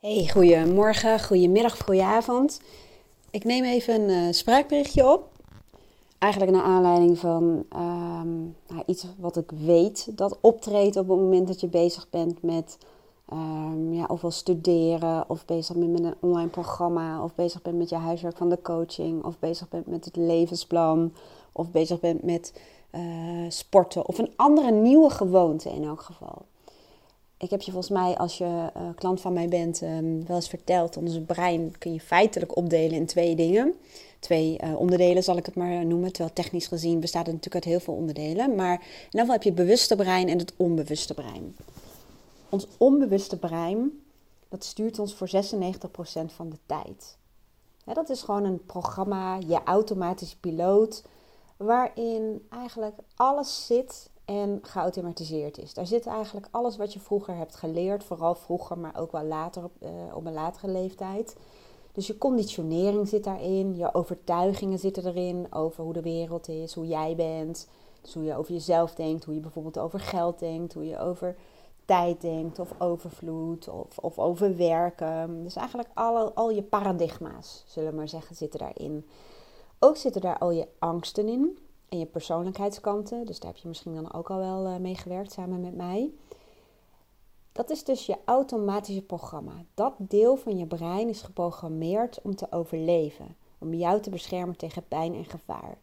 Hey, goedemorgen, goedemiddag, goedenavond. Ik neem even een uh, spraakberichtje op. Eigenlijk naar aanleiding van ehm, nou, iets wat ik weet dat optreedt op het moment dat je bezig bent met um, ja, ofwel studeren, of bezig bent met een online programma, of bezig bent met je huiswerk van de coaching, of bezig bent met het levensplan, of bezig bent met uh, sporten, of een andere nieuwe gewoonte in elk geval ik heb je volgens mij, als je uh, klant van mij bent, um, wel eens verteld. Ons brein kun je feitelijk opdelen in twee dingen. Twee uh, onderdelen zal ik het maar noemen. Terwijl technisch gezien bestaat het natuurlijk uit heel veel onderdelen. Maar in ieder geval heb je het bewuste brein en het onbewuste brein. Ons onbewuste brein, dat stuurt ons voor 96% van de tijd. Dat is gewoon een programma, je automatische piloot, waarin eigenlijk alles zit en geautomatiseerd is. Daar zit eigenlijk alles wat je vroeger hebt geleerd, vooral vroeger, maar ook wel later op, uh, op een latere leeftijd. Dus je conditionering zit daarin, je overtuigingen zitten erin over hoe de wereld is, hoe jij bent. Dus hoe je over jezelf denkt, hoe je bijvoorbeeld over geld denkt, hoe je over tijd denkt of overvloed of, of over werken. Dus eigenlijk al, al je paradigma's, zullen we maar zeggen, zitten daarin. Ook zitten daar al je angsten in en je persoonlijkheidskanten. Dus daar heb je misschien dan ook al wel uh, mee gewerkt samen met mij. Dat is dus je automatische programma. Dat deel van je brein is geprogrammeerd om te overleven, om jou te beschermen tegen pijn en gevaar.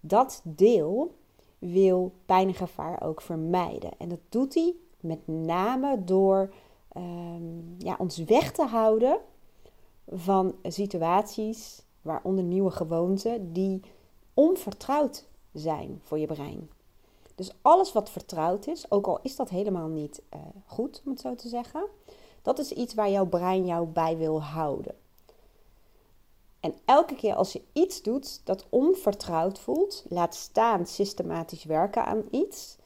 Dat deel wil pijn en gevaar ook vermijden. En dat doet hij met name door um, ja, ons weg te houden van situaties, waaronder nieuwe gewoonten, die onvertrouwd zijn voor je brein. Dus alles wat vertrouwd is, ook al is dat helemaal niet uh, goed, om het zo te zeggen, dat is iets waar jouw brein jou bij wil houden. En elke keer als je iets doet dat onvertrouwd voelt, laat staan systematisch werken aan iets,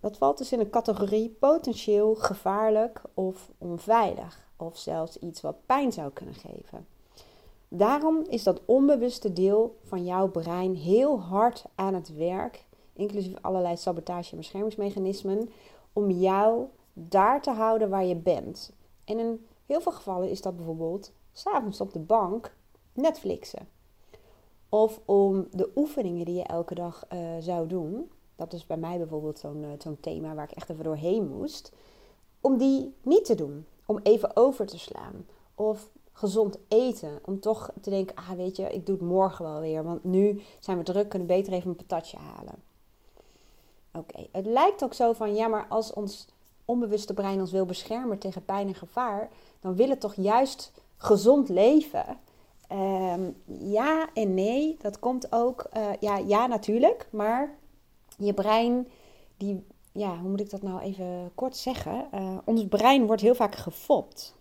dat valt dus in een categorie potentieel gevaarlijk of onveilig. Of zelfs iets wat pijn zou kunnen geven. Daarom is dat onbewuste deel van jouw brein heel hard aan het werk, inclusief allerlei sabotage- en beschermingsmechanismen, om jou daar te houden waar je bent. En in heel veel gevallen is dat bijvoorbeeld s'avonds op de bank Netflixen. Of om de oefeningen die je elke dag uh, zou doen, dat is bij mij bijvoorbeeld zo'n uh, zo'n thema waar ik echt even doorheen moest, om die niet te doen. Om even over te slaan. Of gezond eten. Om toch te denken, ah weet je, ik doe het morgen wel weer. Want nu zijn we druk, kunnen beter even een patatje halen. Oké, het lijkt ook zo van, ja maar als ons onbewuste brein ons wil beschermen tegen pijn en gevaar, dan wil het toch juist gezond leven. Um, ja en nee, dat komt ook, uh, ja, ja natuurlijk, maar je brein, die, ja, hoe moet ik dat nou even kort zeggen? Uh, ons brein wordt heel vaak gefopt.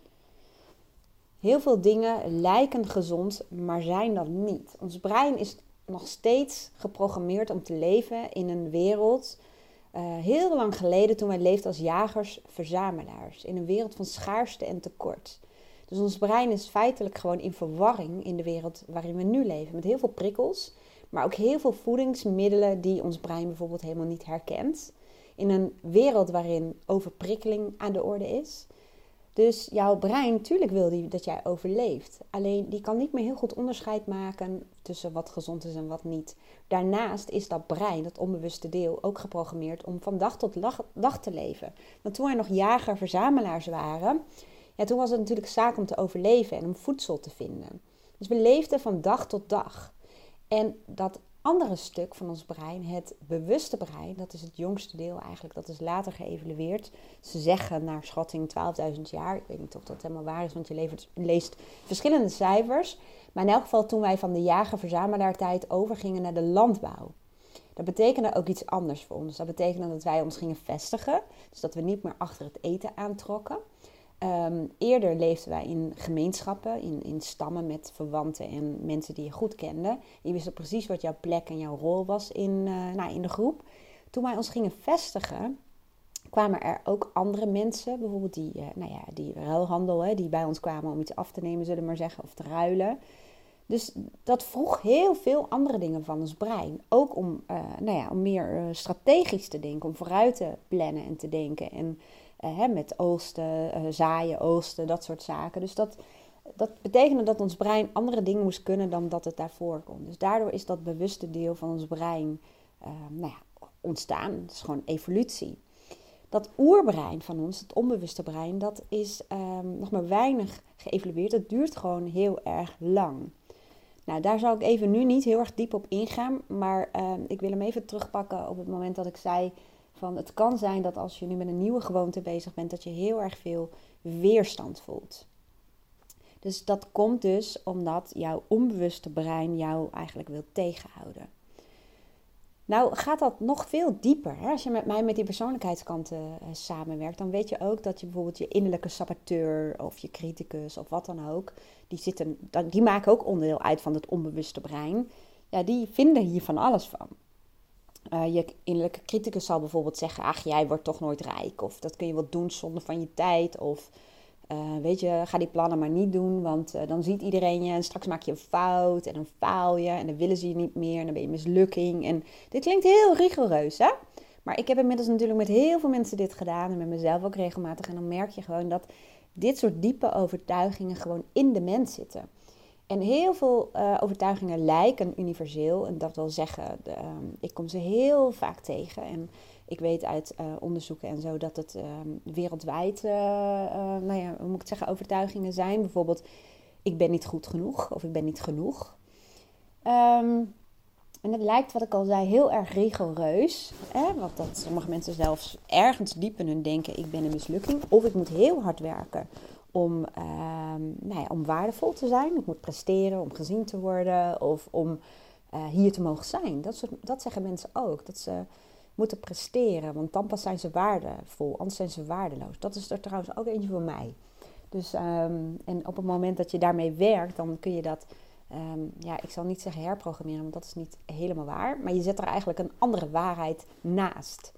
Heel veel dingen lijken gezond, maar zijn dat niet. Ons brein is nog steeds geprogrammeerd om te leven in een wereld. Uh, heel lang geleden, toen wij leefden als jagers-verzamelaars. In een wereld van schaarste en tekort. Dus ons brein is feitelijk gewoon in verwarring in de wereld waarin we nu leven. Met heel veel prikkels, maar ook heel veel voedingsmiddelen die ons brein bijvoorbeeld helemaal niet herkent. In een wereld waarin overprikkeling aan de orde is. Dus jouw brein, natuurlijk wil die dat jij overleeft. Alleen die kan niet meer heel goed onderscheid maken tussen wat gezond is en wat niet. Daarnaast is dat brein, dat onbewuste deel, ook geprogrammeerd om van dag tot dag te leven. Want toen wij nog jager-verzamelaars waren, ja, toen was het natuurlijk zaak om te overleven en om voedsel te vinden. Dus we leefden van dag tot dag. En dat andere stuk van ons brein, het bewuste brein, dat is het jongste deel eigenlijk, dat is later geëvalueerd. Ze zeggen naar schatting 12.000 jaar. Ik weet niet of dat helemaal waar is, want je leest verschillende cijfers. Maar in elk geval toen wij van de jager-verzamelaar-tijd overgingen naar de landbouw. Dat betekende ook iets anders voor ons. Dat betekende dat wij ons gingen vestigen. Dus dat we niet meer achter het eten aantrokken. Um, eerder leefden wij in gemeenschappen, in, in stammen met verwanten en mensen die je goed kende. Je wist precies wat jouw plek en jouw rol was in, uh, nou, in de groep. Toen wij ons gingen vestigen, kwamen er ook andere mensen, bijvoorbeeld die, uh, nou ja, die ruilhandel, hè, die bij ons kwamen om iets af te nemen, zullen we maar zeggen, of te ruilen. Dus dat vroeg heel veel andere dingen van ons brein. Ook om, uh, nou ja, om meer strategisch te denken, om vooruit te plannen en te denken. En hè, met oogsten, zaaien, oogsten, dat soort zaken. Dus dat, dat betekende dat ons brein andere dingen moest kunnen dan dat het daarvoor kon. Dus daardoor is dat bewuste deel van ons brein nou ja, ontstaan. Het is gewoon evolutie dat oerbrein van ons, het onbewuste brein, dat is um, nog maar weinig geëvalueerd. Het duurt gewoon heel erg lang. Nou, daar zal ik even nu niet heel erg diep op ingaan, maar um, ik wil hem even terugpakken op het moment dat ik zei van het kan zijn dat als je nu met een nieuwe gewoonte bezig bent, dat je heel erg veel weerstand voelt. Dus dat komt dus omdat jouw onbewuste brein jou eigenlijk wil tegenhouden. Nou gaat dat nog veel dieper. Als je met mij met die persoonlijkheidskanten uh, samenwerkt, dan weet je ook dat je bijvoorbeeld je innerlijke saboteur of je criticus of wat dan ook, die, zitten, die maken ook onderdeel uit van het onbewuste brein. Ja, die vinden hier van alles van. Uh, je innerlijke criticus zal bijvoorbeeld zeggen: Ach, jij wordt toch nooit rijk. Of dat kun je wel doen zonder van je tijd. Of uh, weet je, ga die plannen maar niet doen, want uh, dan ziet iedereen je en straks maak je een fout en dan faal je en dan willen ze je niet meer en dan ben je mislukking. En dit klinkt heel rigoureus, hè? Maar ik heb inmiddels natuurlijk met heel veel mensen dit gedaan en met mezelf ook regelmatig. En dan merk je gewoon dat dit soort diepe overtuigingen gewoon in de mens zitten. En heel veel uh, overtuigingen lijken universeel. En dat wil zeggen, de, um, ik kom ze heel vaak tegen. En ik weet uit uh, onderzoeken en zo dat het uh, wereldwijd, uh, nou ja, hoe moet ik zeggen, overtuigingen zijn. Bijvoorbeeld, ik ben niet goed genoeg of ik ben niet genoeg. Um, en het lijkt, wat ik al zei, heel erg rigoureus. Hè? Want dat sommige mensen zelfs ergens diep in hun denken, ik ben een mislukking. Of ik moet heel hard werken om, um, nou ja, om waardevol te zijn. Ik moet presteren om gezien te worden of om hier te mogen zijn. Dat, soort, dat zeggen mensen ook. Dat ze moeten presteren. Want dan pas zijn ze waardevol, anders zijn ze waardeloos. Dat is er trouwens ook eentje voor mij. Dus, um, en op het moment dat je daarmee werkt, dan kun je dat, um, ja, ik zal niet zeggen herprogrammeren, want dat is niet helemaal waar. Maar je zet er eigenlijk een andere waarheid naast.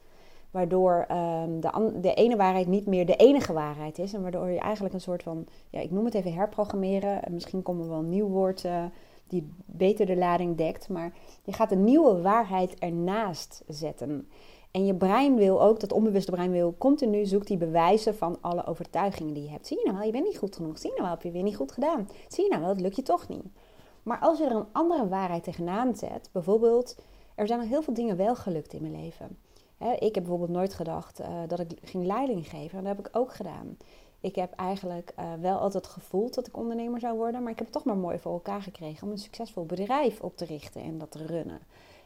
Waardoor um, de, de ene waarheid niet meer de enige waarheid is. En waardoor je eigenlijk een soort van, ja, ik noem het even herprogrammeren. En misschien komt er wel een nieuw woord uh, die beter de lading dekt. Maar je gaat een nieuwe waarheid ernaast zetten. En je brein wil ook, dat onbewuste brein wil, continu zoekt die bewijzen van alle overtuigingen die je hebt. Zie je nou wel, je bent niet goed genoeg. Zie je nou wel, heb je weer niet goed gedaan. Zie je nou wel, het lukt je toch niet. Maar als je er een andere waarheid tegenaan zet, bijvoorbeeld, er zijn nog heel veel dingen wel gelukt in mijn leven. Ik heb bijvoorbeeld nooit gedacht uh, dat ik ging leiding geven. En dat heb ik ook gedaan. Ik heb eigenlijk uh, wel altijd gevoeld dat ik ondernemer zou worden, maar ik heb het toch maar mooi voor elkaar gekregen om een succesvol bedrijf op te richten en dat te runnen.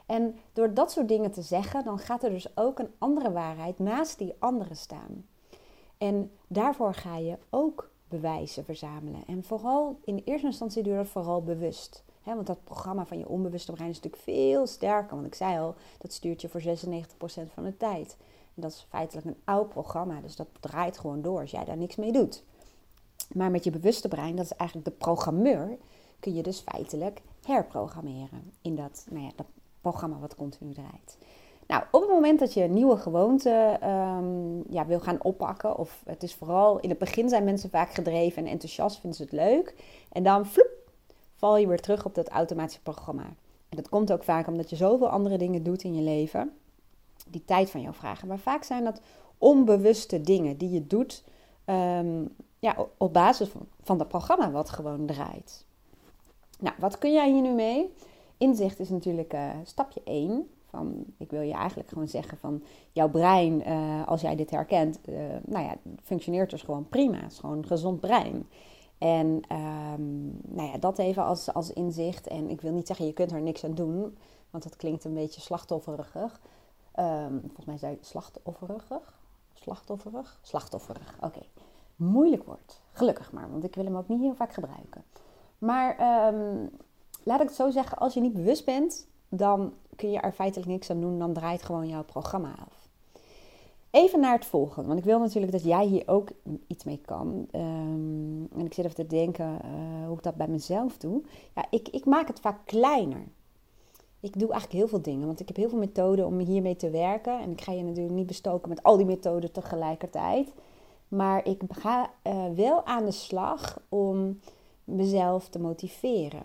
En door dat soort dingen te zeggen, dan gaat er dus ook een andere waarheid naast die andere staan. En daarvoor ga je ook bewijzen verzamelen. En vooral in eerste instantie doe je dat vooral bewust. Want dat programma van je onbewuste brein is natuurlijk veel sterker. Want ik zei al, dat stuurt je voor 96% van de tijd. En dat is feitelijk een oud programma, dus dat draait gewoon door als jij daar niks mee doet. Maar met je bewuste brein, dat is eigenlijk de programmeur, kun je dus feitelijk herprogrammeren in dat, nou ja, dat programma wat continu draait. Nou, op het moment dat je een nieuwe gewoonte um, ja, wil gaan oppakken, of het is vooral in het begin zijn mensen vaak gedreven en enthousiast, vinden ze het leuk. En dan floep, val je weer terug op dat automatische programma. En dat komt ook vaak omdat je zoveel andere dingen doet in je leven die tijd van jou vragen. Maar vaak zijn dat onbewuste dingen die je doet um, ja, op basis van, van dat programma wat gewoon draait. Nou, wat kun jij hier nu mee? Inzicht is natuurlijk uh, stapje 1. Van, ik wil je eigenlijk gewoon zeggen van jouw brein, uh, als jij dit herkent, uh, nou ja, functioneert dus gewoon prima. Het is gewoon een gezond brein. En um, nou ja, dat even als, als inzicht. En ik wil niet zeggen, je kunt er niks aan doen, want dat klinkt een beetje slachtofferig. Um, volgens mij zei slachtofferig. Slachtofferig? Slachtofferig, oké. Moeilijk woord. Gelukkig maar, want ik wil hem ook niet heel vaak gebruiken. Maar um, laat ik het zo zeggen, als je niet bewust bent, dan kun je er feitelijk niks aan doen. Dan draait gewoon jouw programma af. Even naar het volgende, want ik wil natuurlijk dat jij hier ook iets mee kan. Um, en ik zit even te denken uh, hoe ik dat bij mezelf doe. Ja, ik, ik maak het vaak kleiner ik doe eigenlijk heel veel dingen, want ik heb heel veel methoden om hiermee te werken. En ik ga je natuurlijk niet bestoken met al die methoden tegelijkertijd. Maar ik ga uh, wel aan de slag om mezelf te motiveren.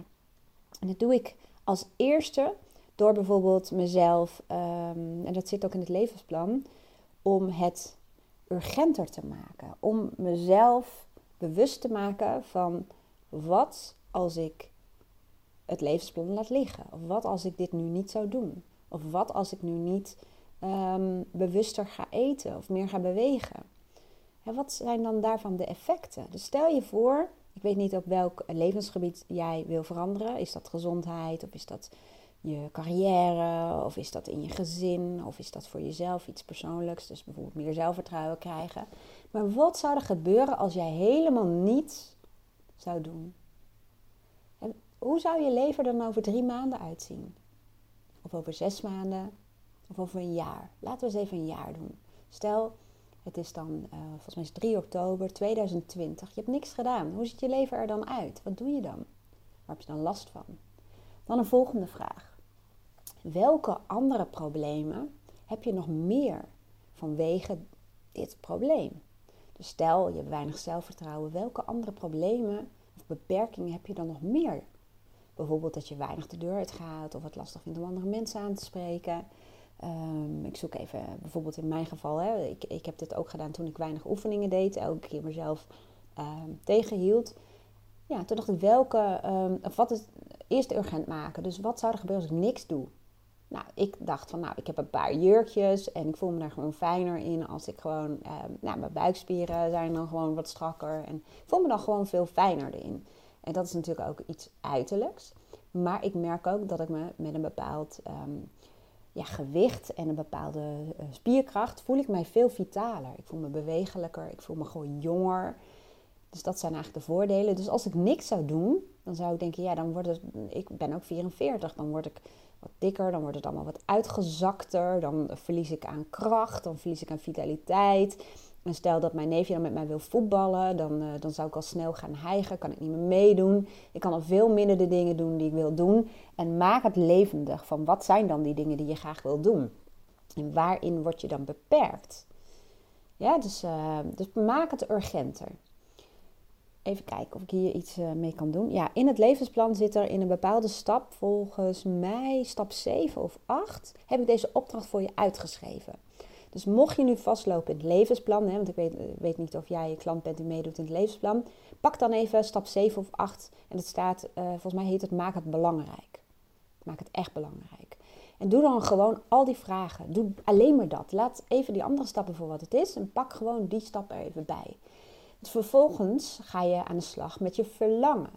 En dat doe ik als eerste door bijvoorbeeld mezelf, um, en dat zit ook in het levensplan, om het urgenter te maken. Om mezelf bewust te maken van wat als ik het levensplan laat liggen? Of wat als ik dit nu niet zou doen? Of wat als ik nu niet um, bewuster ga eten of meer ga bewegen? En wat zijn dan daarvan de effecten? Dus stel je voor, ik weet niet op welk levensgebied jij wil veranderen. Is dat gezondheid of is dat je carrière of is dat in je gezin of is dat voor jezelf iets persoonlijks? Dus bijvoorbeeld meer zelfvertrouwen krijgen. Maar wat zou er gebeuren als jij helemaal niets zou doen? En hoe zou je leven dan over drie maanden uitzien? Of over zes maanden? Of over een jaar? Laten we eens even een jaar doen. Stel, het is dan, uh, volgens mij is 3 oktober 2020. Je hebt niks gedaan. Hoe ziet je leven er dan uit? Wat doe je dan? Waar heb je dan last van? Dan een volgende vraag. Welke andere problemen heb je nog meer vanwege dit probleem? Dus stel je hebt weinig zelfvertrouwen, welke andere problemen of beperkingen heb je dan nog meer? Bijvoorbeeld dat je weinig de deur uitgaat of het lastig vindt om andere mensen aan te spreken. Um, ik zoek even, bijvoorbeeld in mijn geval, hè, ik, ik heb dit ook gedaan toen ik weinig oefeningen deed, elke keer mezelf um, tegenhield. Ja, toen dacht ik welke, um, of wat is eerst urgent maken. Dus wat zou er gebeuren als ik niks doe? Nou, ik dacht van, nou, ik heb een paar jurkjes en ik voel me daar gewoon fijner in als ik gewoon, nou, mijn buikspieren zijn dan gewoon wat strakker en ik voel me dan gewoon veel fijner erin. En dat is natuurlijk ook iets uiterlijks. Maar ik merk ook dat ik me met een bepaald ja, gewicht en een bepaalde uh, spierkracht voel ik mij veel vitaler. Ik voel me bewegelijker, ik voel me gewoon jonger. Dus dat zijn eigenlijk de voordelen. Dus als ik niks zou doen, dan zou ik denken, ja, dan word het, ik ben ook 44, dan word ik wat dikker, dan wordt het allemaal wat uitgezakter, dan verlies ik aan kracht, dan verlies ik aan vitaliteit. En stel dat mijn neefje dan met mij wil voetballen, dan, uh, dan zou ik al snel gaan hijgen, kan ik niet meer meedoen. Ik kan al veel minder de dingen doen die ik wil doen. En maak het levendig van wat zijn dan die dingen die je graag wil doen. En waarin word je dan beperkt? Ja, dus, uh, dus maak het urgenter. Even kijken of ik hier iets uh, mee kan doen. Ja, in het levensplan zit er in een bepaalde stap, volgens mij stap 7 of 8, heb ik deze opdracht voor je uitgeschreven. Dus mocht je nu vastlopen in het levensplan, hè, want ik weet, weet niet of jij je klant bent die meedoet in het levensplan, pak dan even stap 7 of 8 en het staat, uh, volgens mij heet het maak het belangrijk. Maak het echt belangrijk. En doe dan gewoon al die vragen. Doe alleen maar dat. Laat even die andere stappen voor wat het is en pak gewoon die stap er even bij. Vervolgens ga je aan de slag met je verlangen.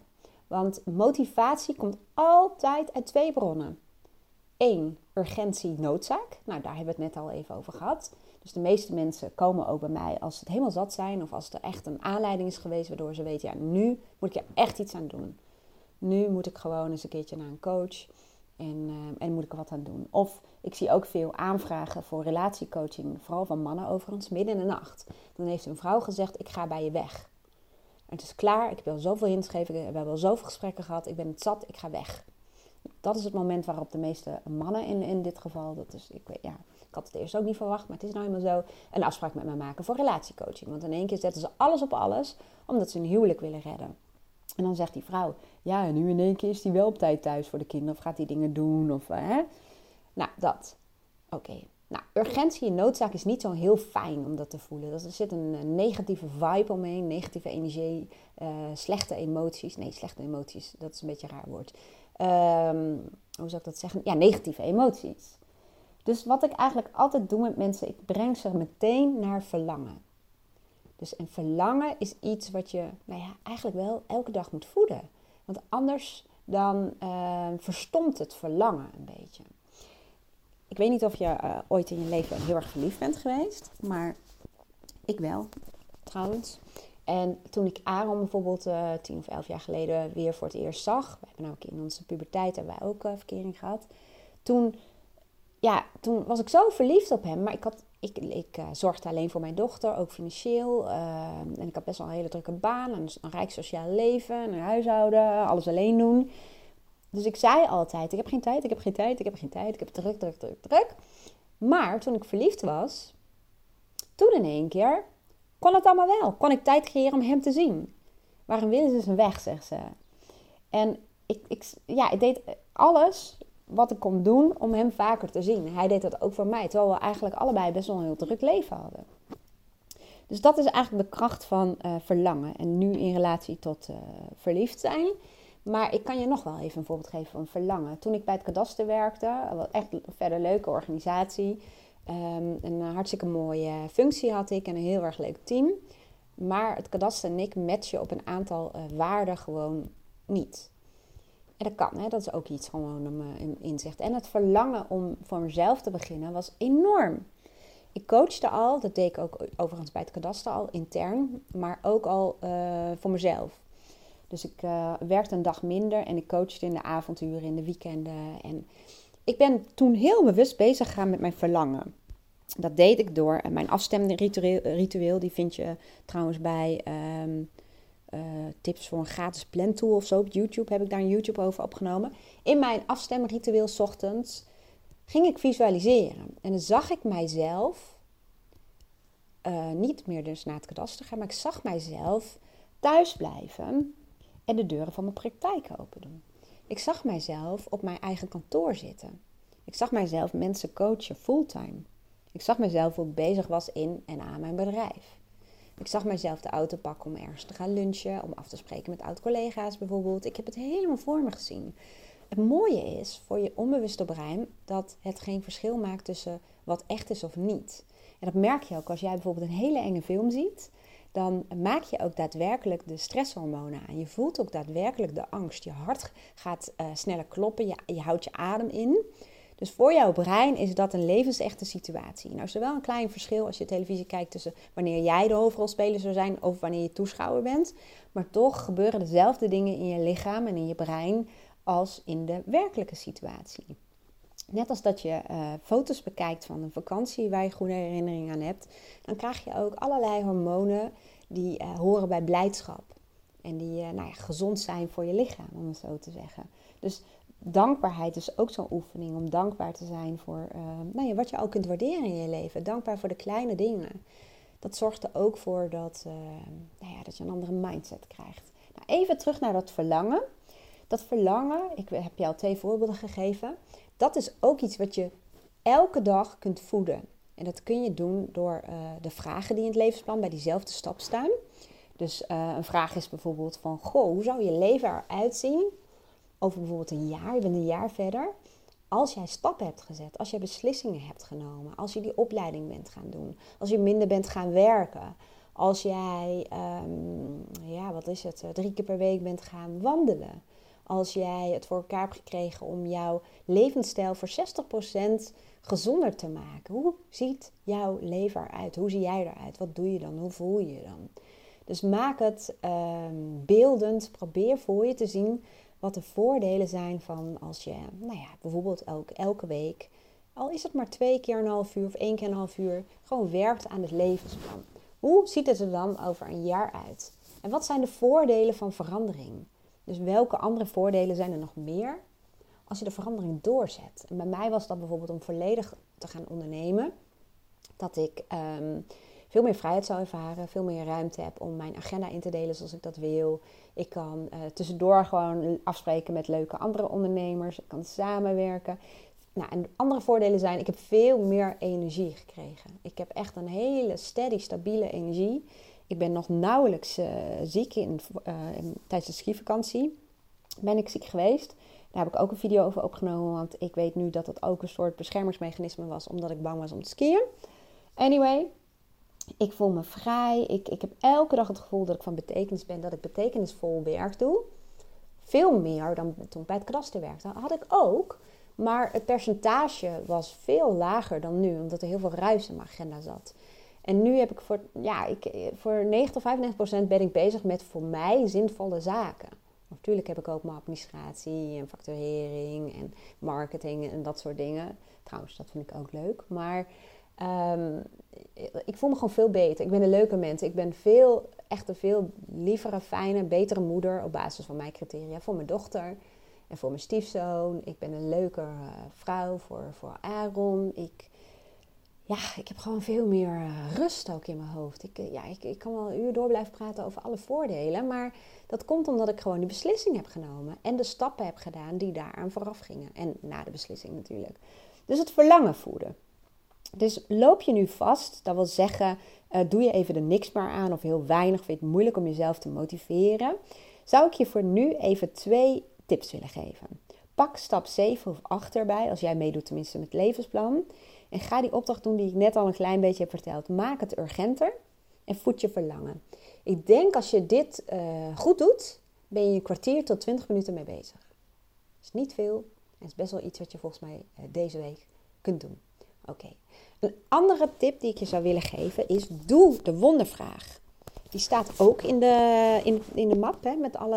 Want motivatie komt altijd uit twee bronnen. Eén, urgentie, noodzaak. Nou, daar hebben we het net al even over gehad. Dus de meeste mensen komen ook bij mij als ze het helemaal zat zijn of als er echt een aanleiding is geweest waardoor ze weten, ja, nu moet ik er echt iets aan doen. Nu moet ik gewoon eens een keertje naar een coach en, uh, en moet ik er wat aan doen. Of ik zie ook veel aanvragen voor relatiecoaching, vooral van mannen overigens, midden in de nacht. Dan heeft een vrouw gezegd, ik ga bij je weg. En het is klaar, ik heb al zoveel ingeschreven, we hebben al zoveel gesprekken gehad, ik ben het zat, ik ga weg dat is het moment waarop de meeste mannen in, in dit geval, dat is, ik, weet, ja, ik had het eerst ook niet verwacht, maar het is nou helemaal zo, een afspraak met mij maken voor relatiecoaching. Want in één keer zetten ze alles op alles, omdat ze een huwelijk willen redden. En dan zegt die vrouw, ja, en nu in één keer is die wel op tijd thuis voor de kinderen, of gaat die dingen doen, of hè. Nou, dat. Oké. Nou, urgentie en noodzaak is niet zo heel fijn om dat te voelen. Er zit een negatieve vibe omheen, negatieve energie, uh, slechte emoties. Nee, slechte emoties, dat is een beetje een raar woord. Um, hoe zou ik dat zeggen? Ja, negatieve emoties. Dus wat ik eigenlijk altijd doe met mensen, ik breng ze meteen naar verlangen. Dus een verlangen is iets wat je nou ja, eigenlijk wel elke dag moet voeden. Want anders dan uh, verstomt het verlangen een beetje. Ik weet niet of je uh, ooit in je leven heel erg verliefd bent geweest, maar ik wel, trouwens. En toen ik Aaron bijvoorbeeld uh, tien of elf jaar geleden weer voor het eerst zag, we hebben ook in onze puberteit hebben wij ook uh, verkering gehad. Toen, ja, toen was ik zo verliefd op hem, maar ik, had, ik, ik uh, zorgde alleen voor mijn dochter, ook financieel. en ik had best wel een hele drukke baan, een, een rijk sociaal leven, een huishouden, alles alleen doen. Dus ik zei altijd, ik heb geen tijd, ik heb geen tijd, ik heb geen tijd, ik heb druk, druk, druk, druk. Maar toen ik verliefd was, toen in één keer kon het allemaal wel. Kon ik tijd creëren om hem te zien. Waarom willen ze zijn weg, zegt ze. En ik, ik, ja, ik deed alles wat ik kon doen om hem vaker te zien. Hij deed dat ook voor mij, terwijl we eigenlijk allebei best wel een heel druk leven hadden. Dus dat is eigenlijk de kracht van uh, verlangen. En nu in relatie tot uh, verliefd zijn. Maar ik kan je nog wel even een voorbeeld geven van verlangen. Toen ik bij het kadaster werkte, wat echt een verder leuke organisatie. Um, een hartstikke mooie functie had ik en een heel erg leuk team. Maar het kadaster en ik matchen op een aantal uh, waarden gewoon niet. En dat kan, hè? dat is ook iets gewoon een inzicht. En het verlangen om voor mezelf te beginnen was enorm. Ik coachte al, dat deed ik ook overigens bij het kadaster al intern, maar ook al uh, voor mezelf. Dus ik uh, werkte een dag minder en ik coachte in de avonturen, in de weekenden. En ik ben toen heel bewust bezig gegaan met mijn verlangen. Dat deed ik door mijn afstemming ritueel, die vind je trouwens bij um, uh, tips voor een gratis plantool of zo op YouTube. Heb ik daar een YouTube over opgenomen. In mijn afstemritueel ochtends ging ik visualiseren. En dan zag ik mijzelf, uh, niet meer dus naar het kadaster gaan, maar ik zag mijzelf thuis blijven en de deuren van mijn praktijk open doen. Ik zag mijzelf op mijn eigen kantoor zitten. Ik zag mijzelf mensen coachen fulltime. Ik zag mezelf ik bezig was in en aan mijn bedrijf. Ik zag mezelf de auto pakken om ergens te gaan lunchen, om af te spreken met oud-collega's bijvoorbeeld. Ik heb het helemaal voor me gezien. Het mooie is voor je onbewuste brein dat het geen verschil maakt tussen wat echt is of niet. En dat merk je ook als jij bijvoorbeeld een hele enge film ziet. Dan maak je ook daadwerkelijk de stresshormonen aan. Je voelt ook daadwerkelijk de angst. Je hart gaat uh, sneller kloppen. Je houdt je adem in. Dus voor jouw brein is dat een levensechte situatie. Nou is er wel een klein verschil als je televisie kijkt tussen wanneer jij de hoofdrolspeler zou zijn of wanneer je toeschouwer bent. Maar toch gebeuren dezelfde dingen in je lichaam en in je brein als in de werkelijke situatie. Net als dat je uh, foto's bekijkt van een vakantie waar je goede herinneringen aan hebt, dan krijg je ook allerlei hormonen die uh, horen bij blijdschap. En die uh, nou ja, gezond zijn voor je lichaam, om het zo te zeggen. Dus dankbaarheid is ook zo'n oefening om dankbaar te zijn voor nou ja, wat je ook kunt waarderen in je leven. Dankbaar voor de kleine dingen. Dat zorgt er ook voor dat, nou ja, dat je een andere mindset krijgt. Nou, even terug naar dat verlangen. Dat verlangen, ik heb je al twee voorbeelden gegeven, dat is ook iets wat je elke dag kunt voeden. En dat kun je doen door uh, de vragen die in het levensplan bij diezelfde stap staan. Dus een vraag is bijvoorbeeld van, goh, hoe zou je leven eruit zien over bijvoorbeeld een jaar, je bent een jaar verder, als jij stappen hebt gezet, als jij beslissingen hebt genomen, als je die opleiding bent gaan doen, als je minder bent gaan werken, als jij, um, ja, wat is het, drie keer per week bent gaan wandelen, als jij het voor elkaar hebt gekregen om jouw levensstijl voor 60% gezonder te maken. Hoe ziet jouw leven eruit? Hoe zie jij eruit? Wat doe je dan? Hoe voel je je dan? Dus maak het um, beeldend. Probeer voor je te zien wat de voordelen zijn van als je, nou ja, bijvoorbeeld ook elke week, al is het maar twee keer een half uur of één keer een half uur, gewoon werkt aan het levensplan. Hoe ziet het er dan over een jaar uit? En wat zijn de voordelen van verandering? Dus welke andere voordelen zijn er nog meer als je de verandering doorzet? En bij mij was dat bijvoorbeeld om volledig te gaan ondernemen. Dat ik um, veel meer vrijheid zou ervaren, veel meer ruimte heb om mijn agenda in te delen zoals ik dat wil. Ik kan uh, tussendoor gewoon afspreken met leuke andere ondernemers. Ik kan samenwerken. Nou, en andere voordelen zijn, ik heb veel meer energie gekregen. Ik heb echt een hele steady, stabiele energie. Ik ben nog nauwelijks uh, ziek in, uh, in, tijdens de skivakantie. Ben ik ziek geweest. Daar heb ik ook een video over opgenomen. Want ik weet nu dat het ook een soort beschermingsmechanisme was. Omdat ik bang was om te skiën. Anyway, ik voel me vrij. Ik, ik heb elke dag het gevoel dat ik van betekenis ben. Dat ik betekenisvol werk doe. Veel meer dan toen bij het kadaster werkte. Dat had ik ook. Maar het percentage was veel lager dan nu. Omdat er heel veel ruis in mijn agenda zat. En nu heb ik voor, ja, ik, voor 90 of 95 procent ben ik bezig met voor mij zinvolle zaken. Natuurlijk heb ik ook mijn administratie en facturering en marketing en dat soort dingen. Trouwens, dat vind ik ook leuk. Maar um, ik voel me gewoon veel beter. Ik ben een leuke mens. Ik ben veel, echt een veel lievere, fijne, betere moeder op basis van mijn criteria. Voor mijn dochter en voor mijn stiefzoon. Ik ben een leuke vrouw voor, voor Aaron. Ik ja, ik heb gewoon veel meer eh, rust ook in mijn hoofd. Ik, eh, ja, ik, ik kan wel een uur door blijven praten over alle voordelen. Maar dat komt omdat ik gewoon die beslissing heb genomen. En de stappen heb gedaan die daaraan vooraf gingen. En na de beslissing natuurlijk. Dus het verlangen voeden. Dus loop je nu vast, dat wil zeggen, uh, doe je even er niks meer aan of heel weinig, vind je het moeilijk om jezelf te motiveren, zou ik je voor nu even twee tips willen geven. Pak stap 7 of 8 erbij, als jij meedoet tenminste met levensplan. En ga die opdracht doen die ik net al een klein beetje heb verteld. Maak het urgenter en voed je verlangen. Ik denk als je dit uh, goed doet, ben je een kwartier tot 20 minuten mee bezig. Dat is niet veel en is best wel iets wat je volgens mij uh, deze week kunt doen. Oké. Een andere tip die ik je zou willen geven is: doe de wondervraag. Die staat ook in de, in, in de map hè, met alle,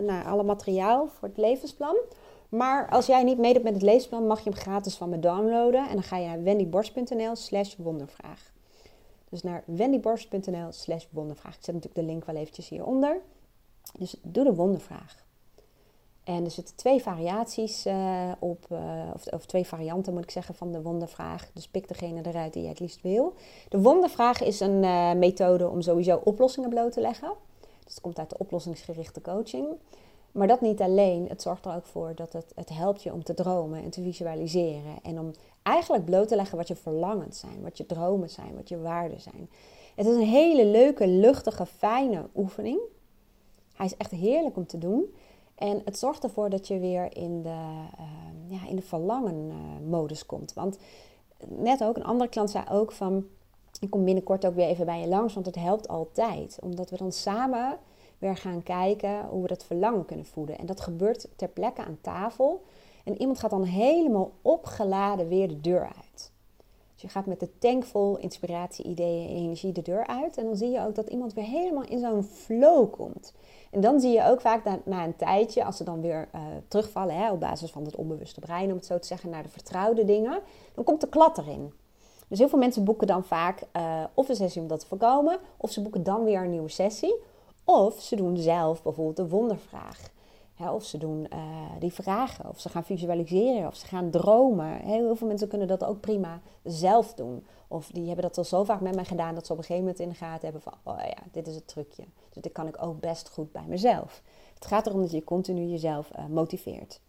nou, alle materiaal voor het levensplan. Maar als jij niet meedoet met het leesplan, mag je hem gratis van me downloaden. En dan ga je naar wendyborst.nl slash wondervraag. Dus naar wendyborst.nl slash wondervraag. Ik zet natuurlijk de link wel eventjes hieronder. Dus doe de wondervraag. En er zitten twee variaties uh, op, uh, of, of, twee varianten moet ik zeggen, van de wondervraag. Dus pik degene eruit die je het liefst wil. De wondervraag is een uh, methode om sowieso oplossingen bloot te leggen. Dus het komt uit de oplossingsgerichte coaching. Maar dat niet alleen. Het zorgt er ook voor dat het, het helpt je om te dromen en te visualiseren. En om eigenlijk bloot te leggen wat je verlangens zijn, wat je dromen zijn, wat je waarden zijn. Het is een hele leuke, luchtige, fijne oefening. Hij is echt heerlijk om te doen. En het zorgt ervoor dat je weer in de, uh, ja, in de verlangen-modus komt. Want net ook, een andere klant zei ook van... Ik kom binnenkort ook weer even bij je langs, want het helpt altijd. Omdat we dan samen weer gaan kijken hoe we dat verlangen kunnen voeden. En dat gebeurt ter plekke aan tafel. En iemand gaat dan helemaal opgeladen weer de deur uit. Je gaat met de tank vol inspiratie, ideeën en energie de deur uit. En dan zie je ook dat iemand weer helemaal in zo'n flow komt. En dan zie je ook vaak na, na een tijdje, als ze dan weer uh, terugvallen hè, op basis van het onbewuste brein, om het zo te zeggen, naar de vertrouwde dingen, dan komt de klad erin. Dus heel veel mensen boeken dan vaak uh, of een sessie om dat te voorkomen, of ze boeken dan weer een nieuwe sessie. Of ze doen zelf bijvoorbeeld een wondervraag. Of ze doen uh, die vragen, of ze gaan visualiseren, of ze gaan dromen. Heel veel mensen kunnen dat ook prima zelf doen. Of die hebben dat al zo vaak met mij gedaan dat ze op een gegeven moment in de gaten hebben van, oh ja, dit is het trucje. Dus dit kan ik ook best goed bij mezelf. Het gaat erom dat je continu jezelf uh, motiveert.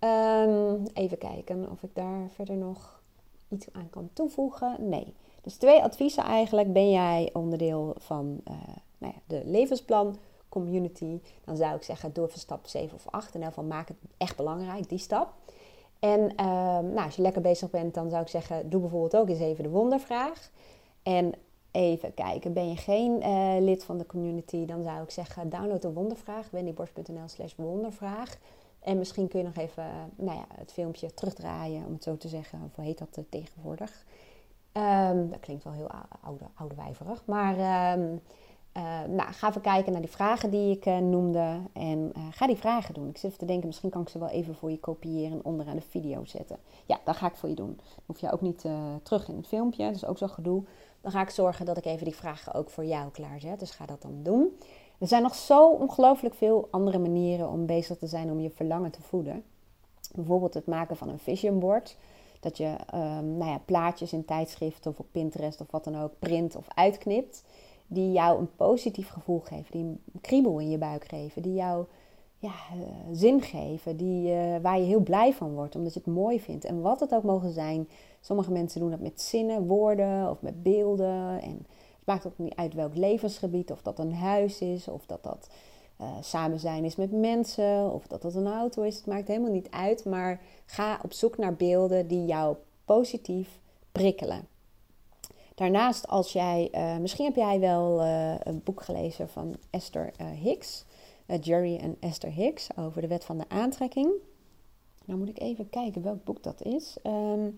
Um, even kijken of ik daar verder nog iets aan kan toevoegen. Nee. Dus twee adviezen eigenlijk. Ben jij onderdeel van uh, nou ja, de levensplan community, dan zou ik zeggen, door van stap 7 of 8. En ieder maak het echt belangrijk, die stap. En ehm, nou, als je lekker bezig bent, dan zou ik zeggen, doe bijvoorbeeld ook eens even de wondervraag. En even kijken, ben je geen uh, lid van de community, dan zou ik zeggen, download de wondervraag, wendyborst.nl slash wondervraag. En misschien kun je nog even nou ja, het filmpje terugdraaien, om het zo te zeggen. Of hoe heet dat uh, tegenwoordig? Um, dat klinkt wel heel oude, oudewijverig. Maar um, uh, nou, ga even kijken naar die vragen die ik uh, noemde. En uh, ga die vragen doen. Ik zit even te denken, misschien kan ik ze wel even voor je kopiëren en onderaan de video zetten. Ja, dat ga ik voor je doen. Dan hoef je ook niet terug in het filmpje. Dat is ook zo gedoe. Dan ga ik zorgen dat ik even die vragen ook voor jou klaarzet. Dus ga dat dan doen. Er zijn nog zo ongelooflijk veel andere manieren om bezig te zijn om je verlangen te voeden. Bijvoorbeeld het maken van een vision board. Dat je um, nou ja, plaatjes in tijdschriften of op Pinterest of wat dan ook print of uitknipt die jou een positief gevoel geven, die een kriebel in je buik geven, die jou ja, uh, zin geven, die, uh, waar je heel blij van wordt, omdat je het mooi vindt. En wat het ook mogen zijn. Sommige mensen doen dat met zinnen, woorden of met beelden. En het maakt ook niet uit welk levensgebied, of dat een huis is, of dat dat uh, samen zijn is met mensen, of dat dat een auto is. Het maakt helemaal niet uit, maar ga op zoek naar beelden die jou positief prikkelen. Daarnaast, als jij, uh, misschien heb jij wel uh, een boek gelezen van Esther uh, Hicks, Jerry en Esther Hicks, over de wet van de aantrekking. Nou moet ik even kijken welk boek dat is. Um,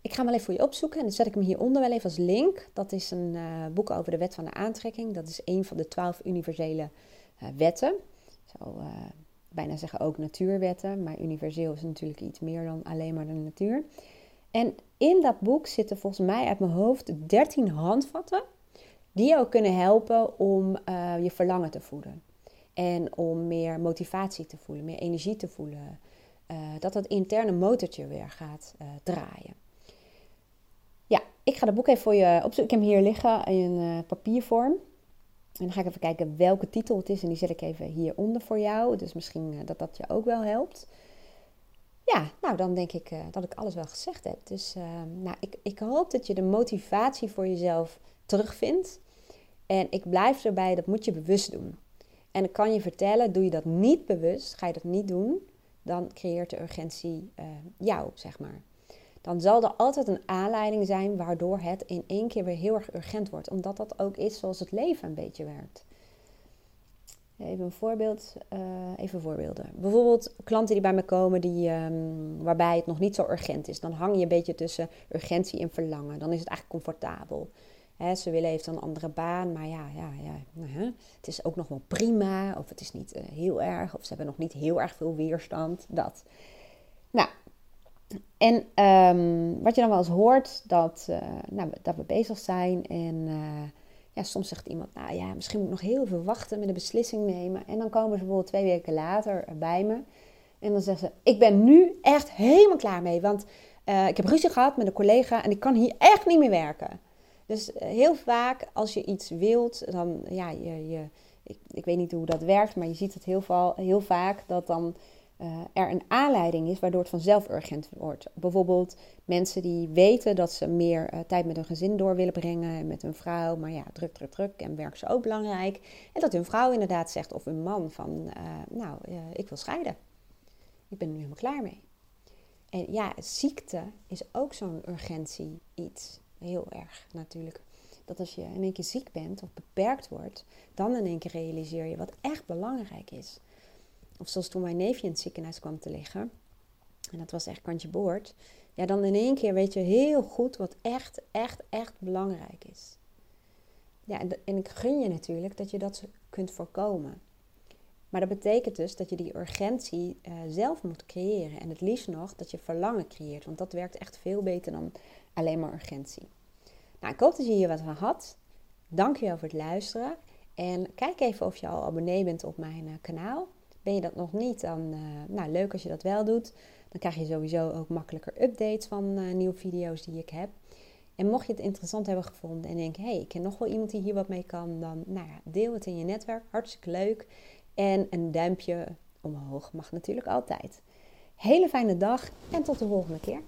ik ga hem wel even voor je opzoeken en dan zet ik hem hieronder wel even als link. Dat is een boek over de wet van de aantrekking. Dat is een van de twaalf universele wetten. Zo bijna zeggen ook natuurwetten, maar universeel is natuurlijk iets meer dan alleen maar de natuur. En in dat boek zitten volgens mij uit mijn hoofd 13 handvatten die jou kunnen helpen om uh, je verlangen te voeden. En om meer motivatie te voelen, meer energie te voelen. Uh, dat dat interne motortje weer gaat uh, draaien. Ja, ik ga dat boek even voor je opzoeken. Ik heb hem hier liggen in papiervorm. En dan ga ik even kijken welke titel het is. En die zet ik even hieronder voor jou. Dus misschien dat dat je ook wel helpt. Ja, nou dan denk ik uh, dat ik alles wel gezegd heb. Dus uh, nou, ik, ik hoop dat je de motivatie voor jezelf terugvindt. En ik blijf erbij, dat moet je bewust doen. En ik kan je vertellen, doe je dat niet bewust, ga je dat niet doen, dan creëert de urgentie uh, jou, zeg maar. Dan zal er altijd een aanleiding zijn waardoor het in één keer weer heel erg urgent wordt. Omdat dat ook is zoals het leven een beetje werkt. Even een voorbeeld, uh, even voorbeelden. Bijvoorbeeld klanten die bij me komen die, um, waarbij het nog niet zo urgent is. Dan hang je een beetje tussen urgentie en verlangen. Dan is het eigenlijk comfortabel. Ze willen even een andere baan, maar ja, ja, ja het is ook nog wel prima. Of het is niet uh, heel erg, of ze hebben nog niet heel erg veel weerstand. Dat. Nou, en um, wat je dan wel eens hoort, dat, uh, nou, dat we bezig zijn en ja, soms zegt iemand, nou ja, misschien moet ik nog heel veel wachten met een beslissing nemen. En dan komen ze bijvoorbeeld twee weken later bij me. En dan zeggen ze, ik ben nu echt helemaal klaar mee. Want uh, ik heb ruzie gehad met een collega en ik kan hier echt niet meer werken. Dus uh, heel vaak als je iets wilt, dan ja, je, je, ik, ik weet niet hoe dat werkt, maar je ziet het heel, heel vaak dat dan uh, er een aanleiding is waardoor het vanzelf urgent wordt. Bijvoorbeeld mensen die weten dat ze meer uh, tijd met hun gezin door willen brengen, met hun vrouw, maar ja, druk, druk, druk en werk is ook belangrijk. En dat hun vrouw inderdaad zegt, of hun man, van uh, nou, ik wil scheiden. Ik ben er nu helemaal klaar mee. En ja, ziekte is ook zo'n urgentie iets. Heel erg natuurlijk. Dat als je in één keer ziek bent of beperkt wordt, dan in één keer realiseer je wat echt belangrijk is. Of zoals toen mijn neefje in het ziekenhuis kwam te liggen. En dat was echt kantje boord. Ja, dan in één keer weet je heel goed wat echt, echt, echt belangrijk is. Ja, en, ik gun je natuurlijk dat je dat kunt voorkomen. Maar dat betekent dus dat je die urgentie uh, zelf moet creëren. En het liefst nog dat je verlangen creëert. Want dat werkt echt veel beter dan alleen maar urgentie. Nou, ik hoop dat je hier wat van had. Dank je wel voor het luisteren. En kijk even of je al abonnee bent op mijn uh, kanaal. Ben je dat nog niet, dan uh, nou, leuk als je dat wel doet. Dan krijg je sowieso ook makkelijker updates van uh, nieuwe video's die ik heb. En mocht je het interessant hebben gevonden en denk, hé, hey, ik ken nog wel iemand die hier wat mee kan, dan nou ja, deel het in je netwerk. Hartstikke leuk. En een duimpje omhoog mag natuurlijk altijd. Hele fijne dag en tot de volgende keer.